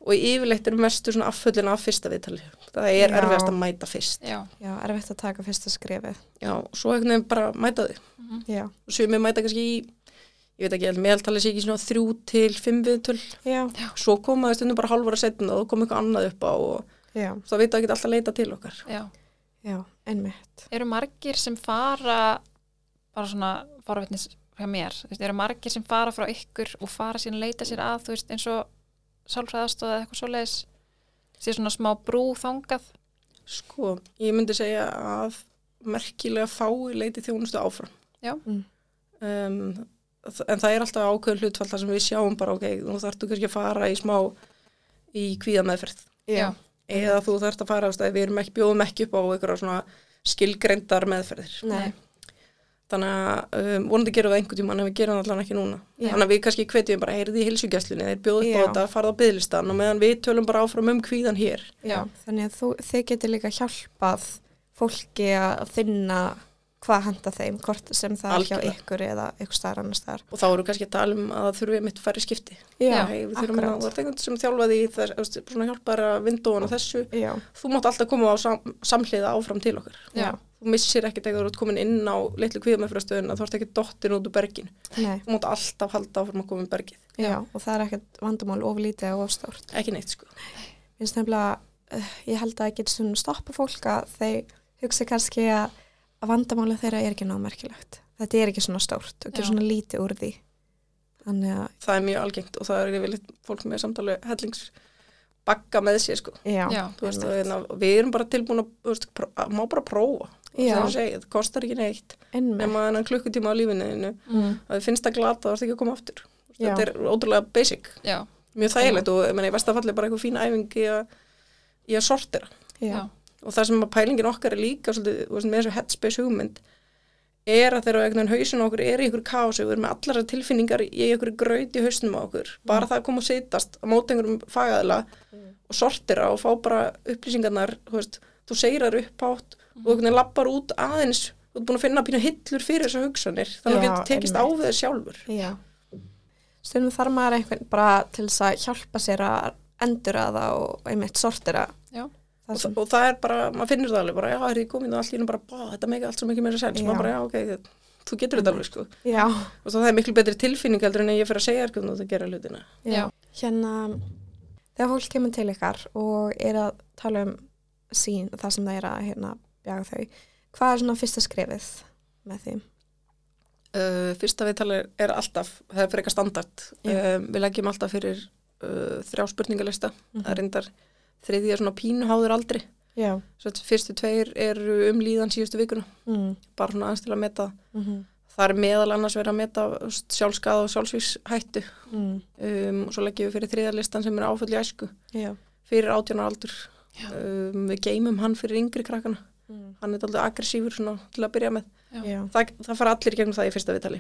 Og yfirleitt eru mestu svona afföllin af fyrsta viðtali. Það er Já. erfiðast að mæta fyrst. Já. já, erfitt að taka fyrsta skrefið. Já, og svo einhvern veginn bara mæta þig. Já, Og sumir mæta kannski í, ég veit ekki, meðaltalið sé ekki svona þrjú til fimm viðtöl. já, Svo koma það stundum bara að setna og koma eitthvað annað upp á og já, það veit að ekki alltaf leita til okkar. Já. já, einmitt. Eru margir sem fara bara svona forvetnis hjá mér, eru margir sem fara frá ykkur og fara síðan að leita sér að, þú veist, eins og sálfræðastóð eða eitthvað svoleiðis sé svona smá brú þangað Sko, ég myndi segja að merkilega fái leiti þjónustu áfram. Já. Mm. Um, en það er alltaf ákveður hlutfall þar sem við sjáum bara, ok, nú þarftu kannski að fara í smá í kvíðameðferð. Já. Eða þú þarft að fara við erum ekki, bjóðum ekki upp á einhverja svona skilgreindar meðferðir. Nei, Þannig að um, vonandi gerum við einhvern tímann en við gerum það allan ekki núna. Já. Þannig að við kannski hvetjum bara, heyrði í hilsugjæslunni, þeir bjóðu upp á Já. þetta, farða á bygglistan og meðan við tölum bara áfram um kvíðan hér. já, þannig að þú, þið getur líka hjálpað fólki að finna hvað henda þeim, hvort sem það er hjá ykkur eða ykkur staðar annars staðar. Og þá eru kannski að tala um að það þurfi mitt færri skipti. Já, Hey, við þurfum að, ert einhvern sem þjálfaði í þess, svona hjálpar að vindóan og þessu. Já, Þú mátt alltaf koma á sam, samhliða áfram til okkar. já, Þú missir ekkert eitthvað þú ert komin inn á litlu kvíðamefrastöðuna, þú ert ekki dottin út úr bergin. nei, Þú mátt alltaf halda áfram að koma um bergið. já, og það er ekkert vandamál oflítið og ofstórt. Ekki neitt, sko. finnst nefnilega, uh, ég held að það getur svona stoppa fólk að þeir hugsa kannski að, að vandamáli þeirra er ekki námerkilegt. Þetta er ekki svona stórt og Já. ekki svona lítið úr því. Þannig að, Það er mjög algengt og það er yfirleitt fólk með samtali hellings bagga með sér, sko. já, Já, Þú veist, einmitt. að, að við erum bara tilbúin að, þú veist, pró- að má bara prófa. Það, segja, það kostar ekki neitt. Nefna þennan klukkutíma á lífinu þínu, Mm. að þið finnst það glata, það ert ekki að koma aftur. Já. Þetta er ótrúlega basic. já, Mjög þægilegt og ég meina, í vestafalli er bara eitthvað fín æfing í að, í að sortira. Já, Og það sem að pælingin okkar er líka svolítið, þú veist, með þessu headspace hugmynd er að þegar einhvern veginn hausin okkur er í ykkur kási, við erum með allar tilfinningar í ykkur gröð í hausnum á okkur, bara það að koma og sitast á móti einhverjum fagaðila og sortira og fá bara upplýsingarnar, þú veist, þú segir þar upphátt og veginn lappar út aðeins, þú ert búin að finna pínu hillur fyrir þessar hugsanir, þannig að þú getur tekist á við þess sjálfur. já. Stundum þarf maður einhvern bara til þess að hjálpa sér að endura það og einmitt sortira. Já. Það Og, sem, og það er bara, maður finnur það alveg bara, já, er ég komin og allt í hennu bara, bá, þetta meika allt sem ekki meira sens, Já. maður bara, já, ok, þú getur þetta alveg, sko. já, og það er miklu betri tilfinning heldur en að ég fyrir að segja þér hvernig þú ert að gera hlutina. já. Já. Hérna, þegar fólk kemur til ykkar og er að tala um sín, það sem það er að hérna bjaga þau, hvað er svona fyrsta skrefið með því? Uh, fyrsta viðtali er alltaf, það er fyrir eitthvað standard. Um, við leggjum alltaf fyrir uh, þrjá spurningalista. Mhm. Það er reyndar þriðja svona pínuháður aldri. Já. Svo fyrstu tveir eru um líðan síðustu vikuna, Mm. bara svona aðeins til að meta. Mm Það er meðal annars verið að meta sjálfskað og sjálfsvíshættu. mm. Um, og svo leggjum við fyrir þriðja listan sem er áföll í æsku, Já. fyrir átjánar aldur. Já. Um, við geymum hann fyrir yngri krakkana. Mm. Hann er alltaf aggressífur svona til að byrja með. Já. það, það fara allir í gegnum það í fyrsta viðtali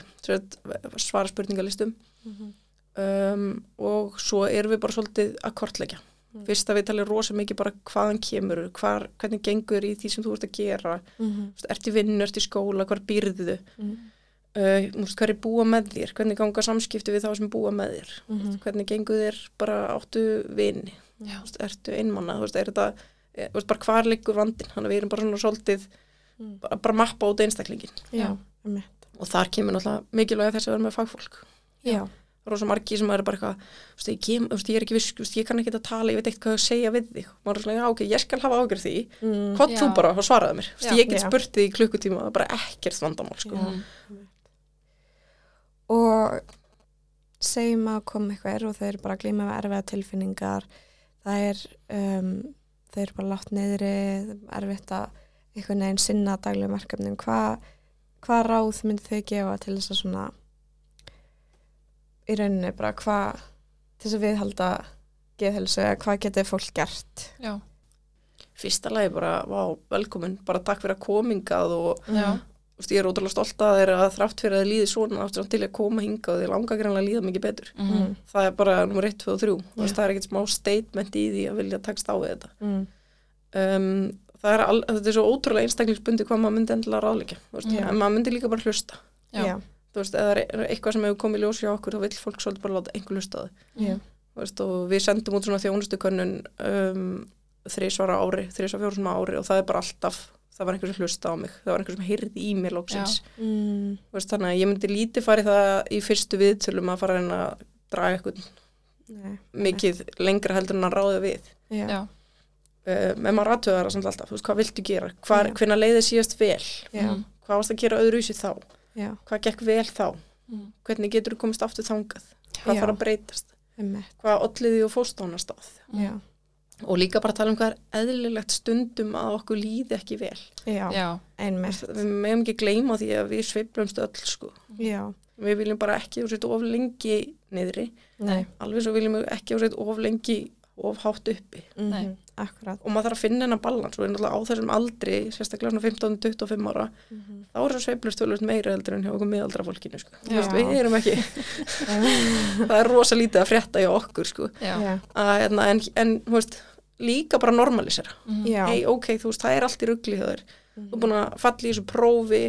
svara spurningalistum Mhm. um, og svo erum við bara svolítið að kortleggja Mm. fyrsta viðtali er rosa mikið bara hvaðan kemur hvar, hvernig gengur í því sem þú ert að gera Mhm. Þú veist, ert í vinnu, ert í skóla, hvar býrðu Mm. uh, hver er búa með þér hvernig ganga samskipti við þá sem búa með þér Mhm. hvernig gengur þér bara áttu vini ertu einmanna þú veist, er þetta, þú veist, bara hvar liggur vandin þannig að við erum bara svona svolítið Mm. bara, bara mappa út einstaklingin Já. einmitt. og þar kemur náttúrulega mikilvæg þess að vera með fagfólk Já. rosa margi sem eru bara eitthvað veist, ég, kem, veist, ég er ekki viss, ég kann ekki að tala ég veit ekkert hvað að segja við þig og maður er svona, já ok, ég skal hafa ágjörð því Mm. hvað Já. þú bara svaraði mér, ég get spurt þig í klukkutíma það er bara ekkert vandamál sko. Og segjum að koma eitthvað og þau eru bara að glíma við erfiða tilfinningar það er um, þau eru bara látt neyðri erfitt að einhvern veginn sinna daglegum verkefnum. Hvað hva ráð myndi þau gefa til þess að svona í rauninni bara hvað til þess að viðhalda geðhelsu eða hvað getur fólk gert? Já, Fyrsta lagi bara, vá, velkomin, bara takk fyrir að komingað og já, ég er ótrúlega stolt að þeirra að þrátt fyrir að líði svona áttur til að koma hingað og þið langa grannlega að líða mikið betur. mhm, Það er bara nummer 1, 2 og 3. Þú veist, Já. það er ekkert smá statement í því að vilja takst á við þetta. Mm. Um, það er, al, þetta er svo ótrúlega einstaklingsbundi hvað maður myndi endilega ráðleika. þú veist, Já. En maður myndi líka bara hlusta. Þú veist, eða það er eitthvað sem hefur komið í ljós hjá okkur, þá vill fólk svolítið bara láta einhver hlusta á það. Já. Þú veist, og við sendum út svona þjónustukönnun um, þrísvara ári, þrísvara ári og það er bara alltaf, það var einhver sem hlusta á mig, það var einhver sem heyrði í mér lóksins. Mm. Þú Veist, þannig að ég myndi lítið farið það í fyrstu viðtölum að fara reyna að draga eitthvað Nei. mikið lengra heldur en að ráða við. Uh, með maður aðtöðar samt alltaf, þú veist, hvað viltu gera? Hvar, Já. hvenær leiði síðast vel? Já. mhm, Hvað varst að gera öðruvísi þá? Já. Hvað gekk vel þá? mhm, Hvernig getur þú komist aftur þangað? Hvað Já. þarf að breytast? Hvað olliði og fóst á? Já. Og líka bara tala um hvað er eðlilegt stundum að okkur líði ekki vel. Já. já, Einmitt. Við meðum ekki gleyma því að við sveiflumst öll, sko. Já. Við viljum bara ekki þú sett of lengi niðri, Nei. alveg svo viljum við ekki þú sett of lengi of hátt uppi. Nei. Mhm. Akkurat. Og maður þarf að finna hennar balans og alltaf á þessum aldri, sérstaklega svona 15-25 ára, Mhm. þá er það sveiflust tölvöld meira heldur en hjá okkur miðaldra fólkinu, sko. Þú Já. veist, við erum ekki, [LAUGHS] [LAUGHS] það er rosa lítið að frétta hjá okkur, sko. Að, hérna, en, en, þú veist, líka bara normalisera. mhm, Já. Hei, ok, þú veist, það er allt í ruggli þér. Mhm. Þú er búin að falla í þessu prófi,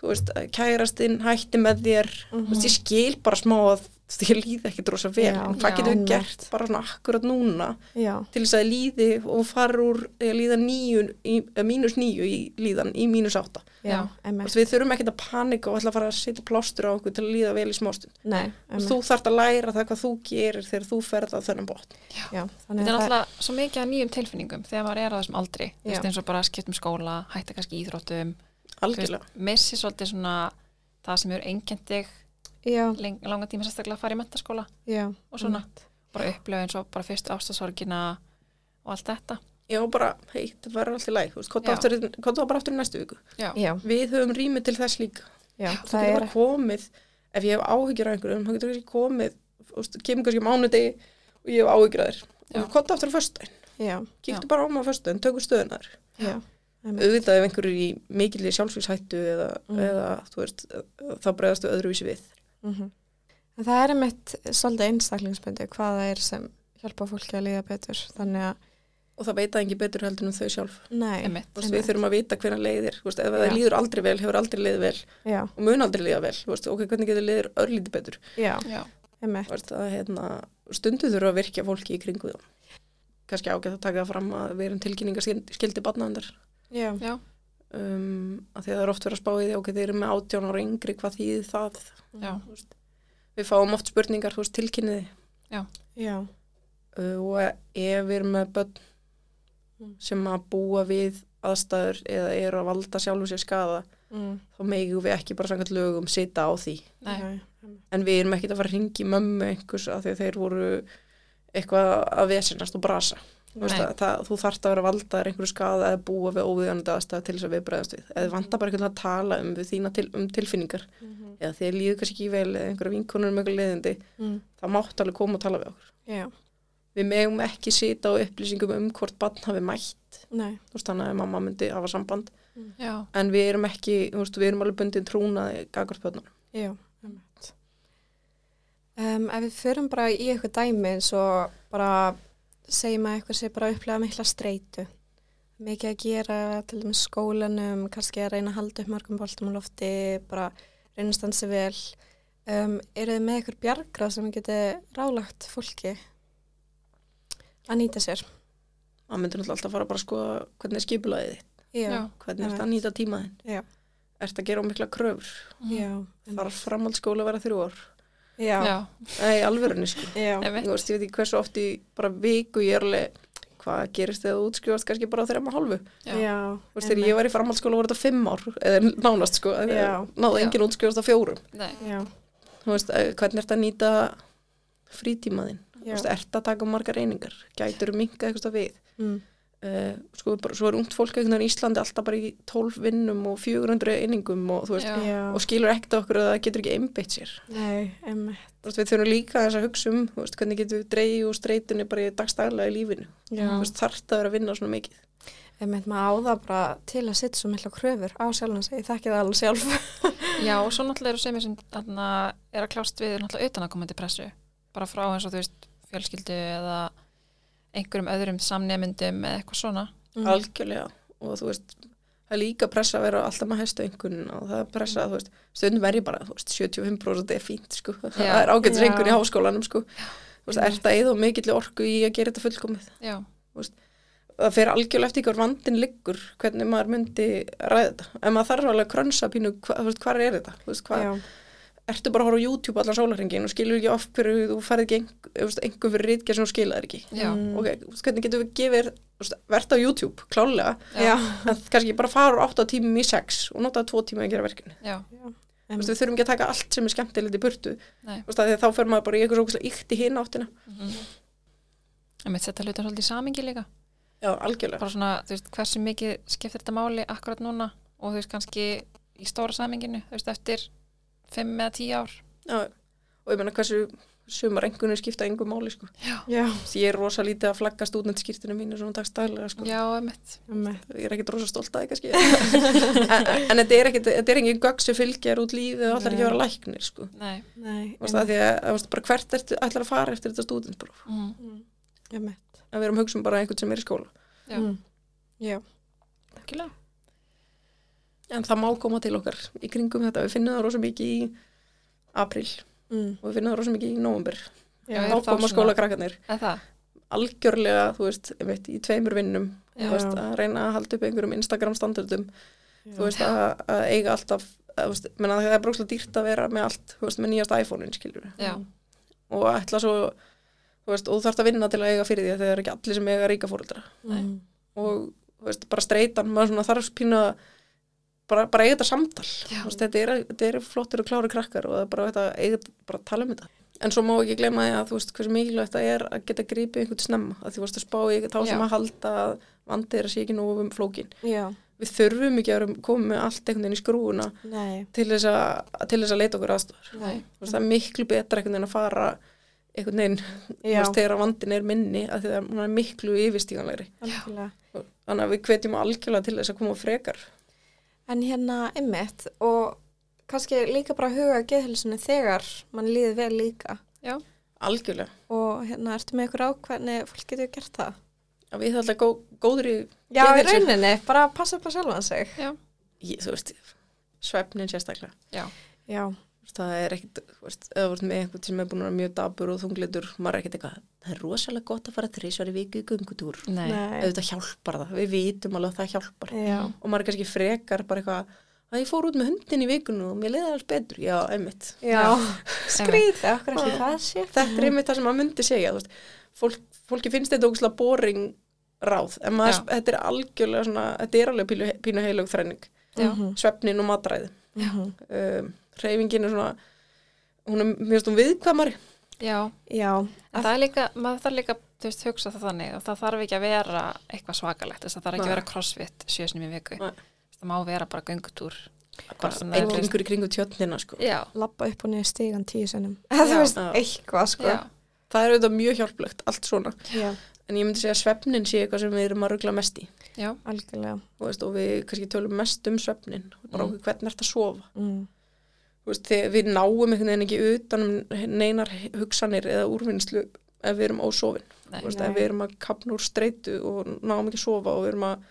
þú veist, kærastinn hætti með þér. Þú veist, ég skil bara smá að ég líði ekki drosa vel. Já. en hvað Já. getur við gert bara svona akkurat núna Já. til þess að líði og fara úr að líða níu, í, eh, mínus níu í líðan, í mínus átta. Já. Við þurfum ekkert að panika og ætla að fara að setja plástur á okkur til að líða vel í smástund. Nei. Og þú þarft að læra það hvað þú gerir þegar þú ferð á þennan bótt. Þetta er að það náttúrulega svo mikið af nýjum tilfinningum þegar maður er á þessum aldri, eins og bara skipt um skóla, hætta kannski íþróttum, missi svolítið svona það sem eru Já. Leng, langa tíma sérstaklega að fara í mentaskóla Já. og svona, Einmitt. bara upplöfu eins og bara fyrstu ástasorgina og allt þetta. Já, bara, hei, það verður allt í læg. Já. það bara aftur í næstu viku. Já, Já. Við höfum rými til þess líka. Já. Það Það getur er. bara komið, ef ég hef áhyggjur af einhverjum, þá getur kannski komið, kemur kannski mánudegi og ég hef áhyggjur af þér. Og hvað aftur á? Já. Kíktu bara á á föstudaginn, tökum stöðunar. Auðvitað ef einhverju er í mikilli sjálfsvíshættu eða, Mm. eða, þú veist, þá bregðastu öðruvísi við. Mhm. En það er einmitt svolítið einstaklingsbundi hvað það er sem hjálpa fólki að líða betur. Þannig að, Og það veit að engi betur heldur en þau sjálf. nei. einmitt. Veist, við þurfum að vita hvernig leiðir. Þú veist, ef það líður aldrei vel, hefur aldrei leið vel Já. og mun aldrei líða vel. Þú veist, ok, hvernig getur leiðir örlítið betur? Já. Já, Einmitt. Þú veist, að hérna, stundu þurfa að virkja fólki í kringu þá. Kannski ágætt að taka það fram að við erum tilkynningaskildi barnaðandar. Já. já, Um, að því að það er oft verið að spá í því, ok, þeir eru með 18 ára yngri, hvað þýðir það? já, við fáum oft spurningar, veist, tilkynniði. Já. Uh, og ef við erum með börn Mm. sem að búa við aðstæður eða eru að valda sjálfu sér skada, Mm. þá megum við ekki bara samkvæmt lögum sita á því. nei, En við erum ekkit að fara að ringi mömmu einhvers að þeir voru eitthvað að vesinast og brasa. Þú, að, það, þú þarft að vera valdaður einhverju skada eða búa við óviðanandi aðstæða til þess að við bregðast við. Eða vantar bara einhvern veginn að tala um við þína til, um tilfinningar Mhm. eða þegar líður kannski ekki vel eða einhverja vinkonur um einhverju leiðindi, Mm. þá máttu alveg koma og tala við okkur. Já. Við megum ekki sita á upplýsingum um hvort barn hafi mætt, Nei. þú veist þannig að mamma myndi hafa samband, já, en við erum ekki, þú veist, við erum alveg bundin trúnaði gagvart börnum. Já. Einmitt. Um, ef við förum bara í eitthvað dæmi eins og bara segjum að eitthvað sé bara að upplega mikla streitu. Mikið að gera til dæmis skólanum, kannski að reyna að halda upp margum boltum á lofti, bara reyna að stansi vel. Um, eru þið með eitthvað bjargrað sem geti rálagt fólki að nýta sér? Það myndir náttúrulega alltaf fara bara að skoða hvernig er skipulaðið þitt, já, hvernig er þetta að nýta tímaðinn. Já. Ertu að gera mikla kröfur? mhm, Já. Þarf framhaldsskóla að vera þrjú ár? Já. já, Nei, alvörunni sko. Já. einmitt, Þú veist, ég veit ekki hversu oft í bara viku ég er alveg, hvað gerist þegar þú útskrifast kannski bara þrejum og hálfu? já, Já. Þú veist, þegar ég var í framhaldsskóla voru þetta fimm ár, eða nánast sko, þegar náðu enginn útskrifast á fjórum. veist, eh, hvernig ertu að nýta frítímaðinn? Þú Já. veist, ertu að taka margar reyningar? Gætur minka eitthvað við? Mm. Uh, sko, bara, svo er ungt fólk í Íslandi alltaf bara í 12 vinnum og 400 inningum og þú veist, og skilur ekkert okkur að það getur ekki einbeitt sér. Nei, veist, við þurfum líka þess að hugsa um þú veist, hvernig getum við dreigið úr streytunni bara í dagstæðlega í lífinu? Já. Þú veist, þarf það að vera að vinna svona mikið? Emmitt, maður á það bara til að setja svo mikla kröfur á sjálfan sig. Ég þekki það alveg sjálf. [LAUGHS] Já, og svo náttúrulega eru semir sem þarna, er að klást við náttúrulega utanakomandi pressu. Bara frá eins og þú veist fjölskyldu eða einhverjum öðrum samnemyndum eða eitthvað svona Mm. algjörlega og þú veist það er líka pressa að vera alltaf með hæstu einhvern og það er pressa að þú veist stundum er ég bara, þú veist, 75% er fínt sko, [LAUGHS] það Já. er ágætis Já. einhvern í háskólanum sko, þú veist, er það eða mikill orku í að gera þetta fullkomið Já, það fer algjörlega eftir hver vandin liggur hvernig maður myndi ræða þetta en maður þarf alveg að krönsa pínu hva, þú veist, hvað er þetta, þú veist, hvað Já. Ertu bara að horfa á YouTube allan sólarhengin og skilur ekki of hverju þú færð ekki einhver, einhver fyrir rítgerð sem þú skilaðir ekki? Já, Mm. ok, þú veist, hvernig getur við gefið verðt á YouTube, klálega Já. en kannski bara fara úr 8 tímum í 6 og nota 2 tíma að gera verkefni við þurfum ekki að taka allt sem er skemmtilegt í burtu. Þá fer maður bara í eitthvað svo íkt í hinn áttina. Mm En mitt setja hluta svolítið í samingi líka. Já, algjörlega. Bara svona, þú veist, hversu mikið skiptir þetta máli akkurat núna og þú veist, kannski í stóra saminginu, þú veist, eftir 5 eða 10 ár já, og ég meina hversu sumar engunni skipta engum máli sko. Já. Því ég er rosa lítið að flagga stúdentskýrtinu mínu svona dagstæðlega sko. Já, emitt Emmitt. ég er ekkit rosa stolt að það [LAUGHS] en, en þetta er ekkit þetta er engin gögg sem fylgjar út lífið og allar ekki að vera læknir sko. Nei, Nei. Að því að, að, bara hvert ertu ætlar að fara eftir þetta stúdentspróf mm. Emmitt. að við erum að hugsa um bara einhvern sem er í skóla Já. Mm. Já. Algjörlega. En það má koma til okkar í kringum þetta. Við finnum það rosa mikið í april Mm. og við finnum það rosa mikið í nóvumber Já, þá koma það? algjörlega, þú veist, einmitt, í tveimur vinnum. Veist, að reyna að halda upp einhverjum Instagram standardum. Já. þú veist, að, að eiga alltaf að, veist, menna, það er brókslega dýrt að vera með allt veist, með nýjast iPhone-in, skilur Já, og ætla svo, þú veist, og þú þarfst að vinna til að eiga fyrir því að það er ekki allir sem eiga ríka fóreldra Mm. og, þú veist, bara streitan maður svona þarf pínu að bara, bara eiga þetta samtal. Veist, þetta, er, þetta er flottir og klári krakkar og það er bara þetta að eiga, bara að tala um þetta. En svo má ekki glemma því að þú veist hversu mikilvægt það er að geta gripið einhvern snemma. Að þú veist að spá í þá sem að halda að vandið er að sé ekki nógu um flókin. Já. við þurfum ekki að komið með allt einhvern veginn í skrúuna til þess að, til þess að leita okkur aðstofar það er miklu betra einhvern veginn að fara einhvern veginn, veist, þegar vandin er minni að að hún er miklu yfirstíganlegri. Þannig að við hvetjum algjörlega til þess að koma frekar En hérna einmitt og kannski líka bara huga geðhilsunni þegar mann líður vel líka. Já, algjörlega. Og hérna ertu með ykkur ákveðni fólk getur gert það? að við alltaf gó, góður í, Já, í rauninni, bara passa upp á sjálfan sig. já, í þú veist, svefnin sérstaklega. Já, Já. Það er ekkit, þú veist, eða þú veist með einhvern sem er búin að vera mjög dabur og þunglitur maður er ekkit eitthvað, það er rosalega gott að fara þrísvar í viku í gungutúr nei, auðvitað hjálpar það, við vitum alveg að það hjálpar. Já. og maður er kannski frekar bara eitthvað að ég fór út með hundin í vikunum og mér leiði alls betur, já, einmitt. Það sé. þetta er einmitt það sem maður myndi segja þú veist, fólk, fólki finnst þetta ógustlega boring ráð, en maður, þetta er algjörlega svona, þetta er alveg pínu, pínu og reyfingin er svona hún er, finnst hún viðkvæmari já Já. En það er líka, maður þarf líka, þú veist, hugsa það þannig og það þarf ekki að vera eitthvað svakalegt, það þarf ekki að vera crossfit sjösnum í viku. Nei. Það má vera bara göngutúr. er- ringur í kringu tjötnina sko. Lappa upp og niður stígan tíu sennum. [LAUGHS] Það veist, eitthvað sko. það er auðvitað mjög hjálplegt, allt svona Já. en ég myndi segja að svefnin sé eitthvað sem við erum að ruggla mest í. Þú veist, og við kannski tölum mest um svefnin bara Mm. hvernig ert að sofa Mm. Þú veist, við náum einhvern veginn ekki utan um neinar hugsanir eða úrvinnslu ef við erum ósofin. Veist, ef við erum að kapna úr streitu og náum ekki að sofa og við erum að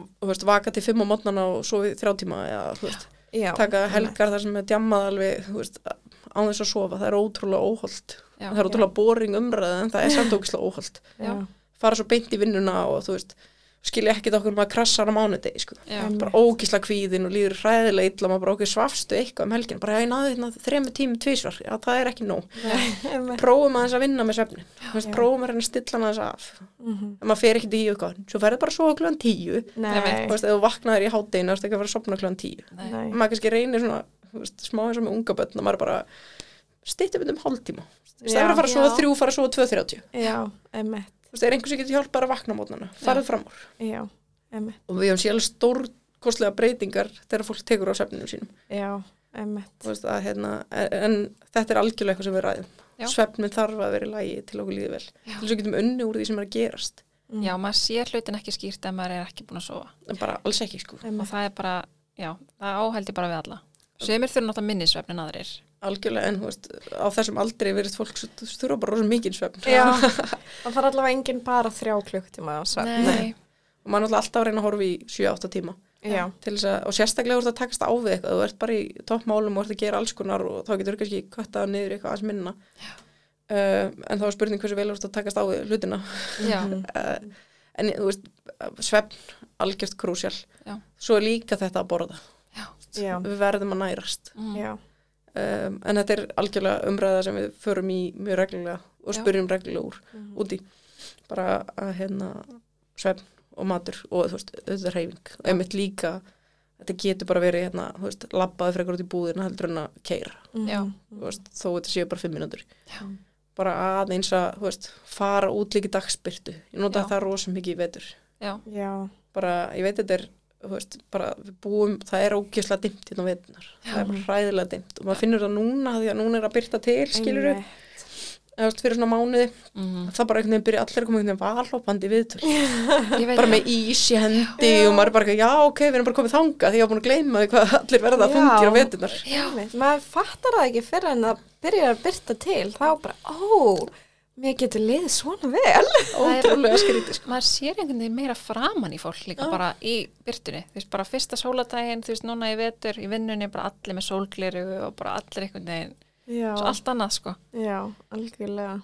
þú veist, vaka til fimm á mótnana og sofi þrjá tíma eða þú veist, Já. taka helgar þar sem er djammað alveg þú veist, á þess að sofa, það er ótrúlega óholt. Já, það er ótrúlega boring umræða en það er samt ógislega óholt. Já. fara svo beint í vinnuna og þú veist skilja ekkit okkur maður krassar á mánudegi sko. bara ógislega kvíðin og líður hræðilega illa maður bara okkur svafstu eitthvað um helgin bara ég náði þetta þremi tími tvísvar já það er ekki nóg, prófum aðeins að vinna með svefnin Þú veist, Já. prófum að reyna að stilla hann aðeins af. Mhm. en maður fer ekki tíu eitthvað. Svo ferði bara svo klukkan tíu. Nei. þú veist, ef þú vaknaðir í hátteginu, þú veist ekki að fara að sopna klukkan tíu. Nei, maður kannski reynir svona, þú veist, smá eins og með unga börn og maður er bara stýtti um hálftíma emitt. þú veist, er einhver sem getur hjálpað að vakna mótnana, farið fram úr. Já, emmitt, og við sér alveg stórkostlega breytingar þegar fólk tekur á svefninu sínum. Já, emmitt. Þú veist, að, hérna, en þetta er algjörlega eitthvað sem við ræðum. Svefnin þarf að vera í lagi til okkur líði vel. Já. til þess að við getum unni úr því sem er að gerast. Mm. Já, maður sér hlutin ekki skýrt ef maður er ekki búin að sofa. En bara alls ekki sko. Og Emmitt, það er bara, já, það áhældi bara við alla. Sumir þurfa náttúrulega minnisvefn en aðrir algjörlega en þú veist, á þessum aldrei verið fólk svo- þú þurfa bara rosa mikið svefn. Já, [LAUGHS] það þarf allavega enginn bara þrjá klukktíma á svefn. Nei, og maður er alltaf að reyna að horfa í 7-8 tíma. Já, til þess að, og sérstaklega þú ert að takast á við eitthvað, þú ert bara í toppmálum og ert að gera alls konar og þá getur þú kannski köttað niður eitthvað aðeins minna. Uh, en þá er spurning hversu vel þú ert að takast á við hlutina. Já, uh, [LAUGHS] en þú veist, svefn algjört krúsjál, Já. svo er líka þetta að borða, já, við verðum að nærast. Mm, já, um, en þetta er algjörlega umræða sem við förum í mjög reglulega og Já. spyrjum reglulega úr Mhm. úti bara að hérna svefn og matur og þú veist, auðvitað reyfing og einmitt líka þetta getur bara verið hérna, þú veist, labbaði frekar út í búðina heldur en að keira Já. þú veist, þó þetta séu bara fimm mínútur Já. bara aðeins að, þú veist, fara út líka í dagspyrtu, ég nota Já. það rosa mikið í vetur, já, já, bara, ég veit þetta er veist, bara við búum, það er ógjöslega dimmt hérna á vetunar, það er bara hræðilega dimmt og maður finnur það núna, því að núna er að byrta til skilur við, fyrir svona mánuði mm, það bara einhvern veginn byrja allir að koma einhvern veginn valhópandi viðtöl. [LAUGHS] Bara það. með ís í hendi og maður er bara, já ok, við erum bara komið þanga því ég var búin að gleyma því hvað allir verða að Já. fungir á vetunar Já. Maður fattar það ekki fyrir en það byrjar að byrta til, þá bara, ó, mér getur liðið svona vel. ótrúlega skrítið sko. maður sér einhvern veginn meira framan í fólk líka Já. bara í byrtunni, þú veist, bara fyrsta sóladaginn, þú veist, núna í vetur, í vinnunni bara allir með sólgliru og bara allir einhvern veginn, Já, svo allt annað sko. Já, algjörlega.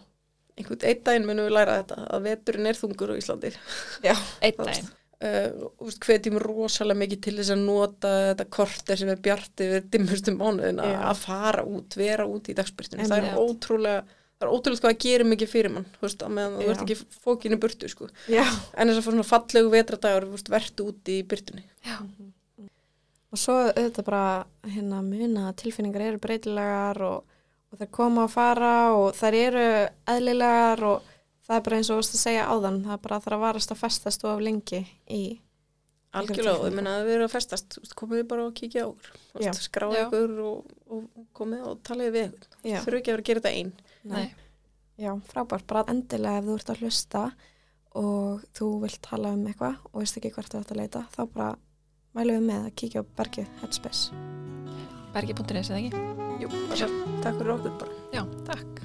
einhvern einn daginn munum við læra þetta að veturinn er þungur á Íslandi. Já, [LAUGHS] einn Það- daginn, uh, hvetjum rosalega mikið til þess að nota þetta korter sem er bjart yfir dimmustum mánuðin að fara út, vera út í dagspyrtunum það er ótrúlega það er ótrúlega hvað að gera mikið fyrir mann veist, að meðan þú ert ekki fókinu burtu sko. en þess að fá svona fallegu vetradagur vertu úti í byrtunni já, Og svo auðvitað bara hérna muna að tilfinningar eru breytilegar og, og þær koma að fara og þær eru eðlilegar og það er bara eins og þú veist að segja áðan, það er bara að það að varast að festast og af lengi í, algjörlega, og ég menna að við erum að festast komið við bara og kíkja á skráða ykkur og, og komið og talaði við ykkur. Já, þurfu ekki að vera að gera þetta einn nei, já, frábært, bara endilega ef þú ert að hlusta og þú vilt tala um eitthvað og veist ekki hvert þú ert að leita, þá bara mælum við með að kíkja á bergið Headspace. bergi.is eða ekki? Jú, bara, takk fyrir okkur bara. Já, takk.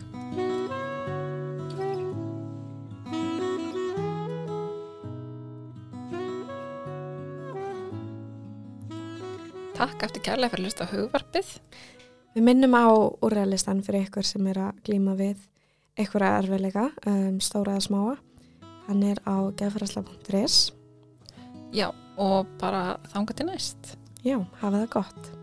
Takk eftir kærlega fyrir að hlusta á hugvarpið Við minnum á úrrealistan fyrir ykkur sem er að glíma við einhverja erfiðleika, um, stóra eða smáa. Hann er á geðfærsla.is. Já, og bara þanga til næst Já, hafa það gott.